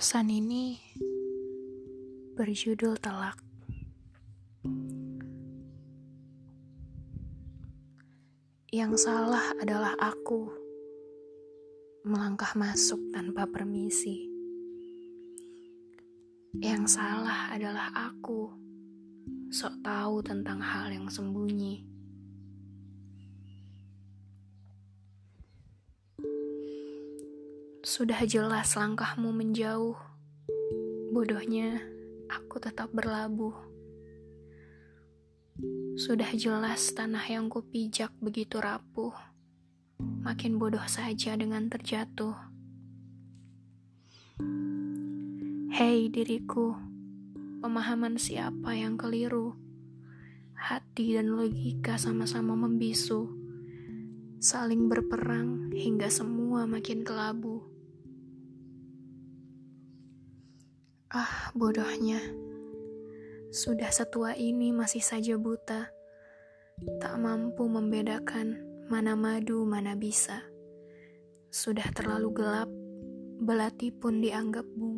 Pesan ini berjudul telak. Yang salah adalah aku melangkah masuk tanpa permisi. Yang salah adalah aku sok tahu tentang hal yang sembunyi. Sudah jelas langkahmu menjauh. Bodohnya, aku tetap berlabuh. Sudah jelas tanah yang kupijak begitu rapuh. Makin bodoh saja dengan terjatuh. Hei diriku, pemahaman siapa yang keliru? Hati dan logika sama-sama membisu saling berperang hingga semua makin kelabu. Ah, bodohnya. Sudah setua ini masih saja buta. Tak mampu membedakan mana madu, mana bisa. Sudah terlalu gelap, belati pun dianggap bunga.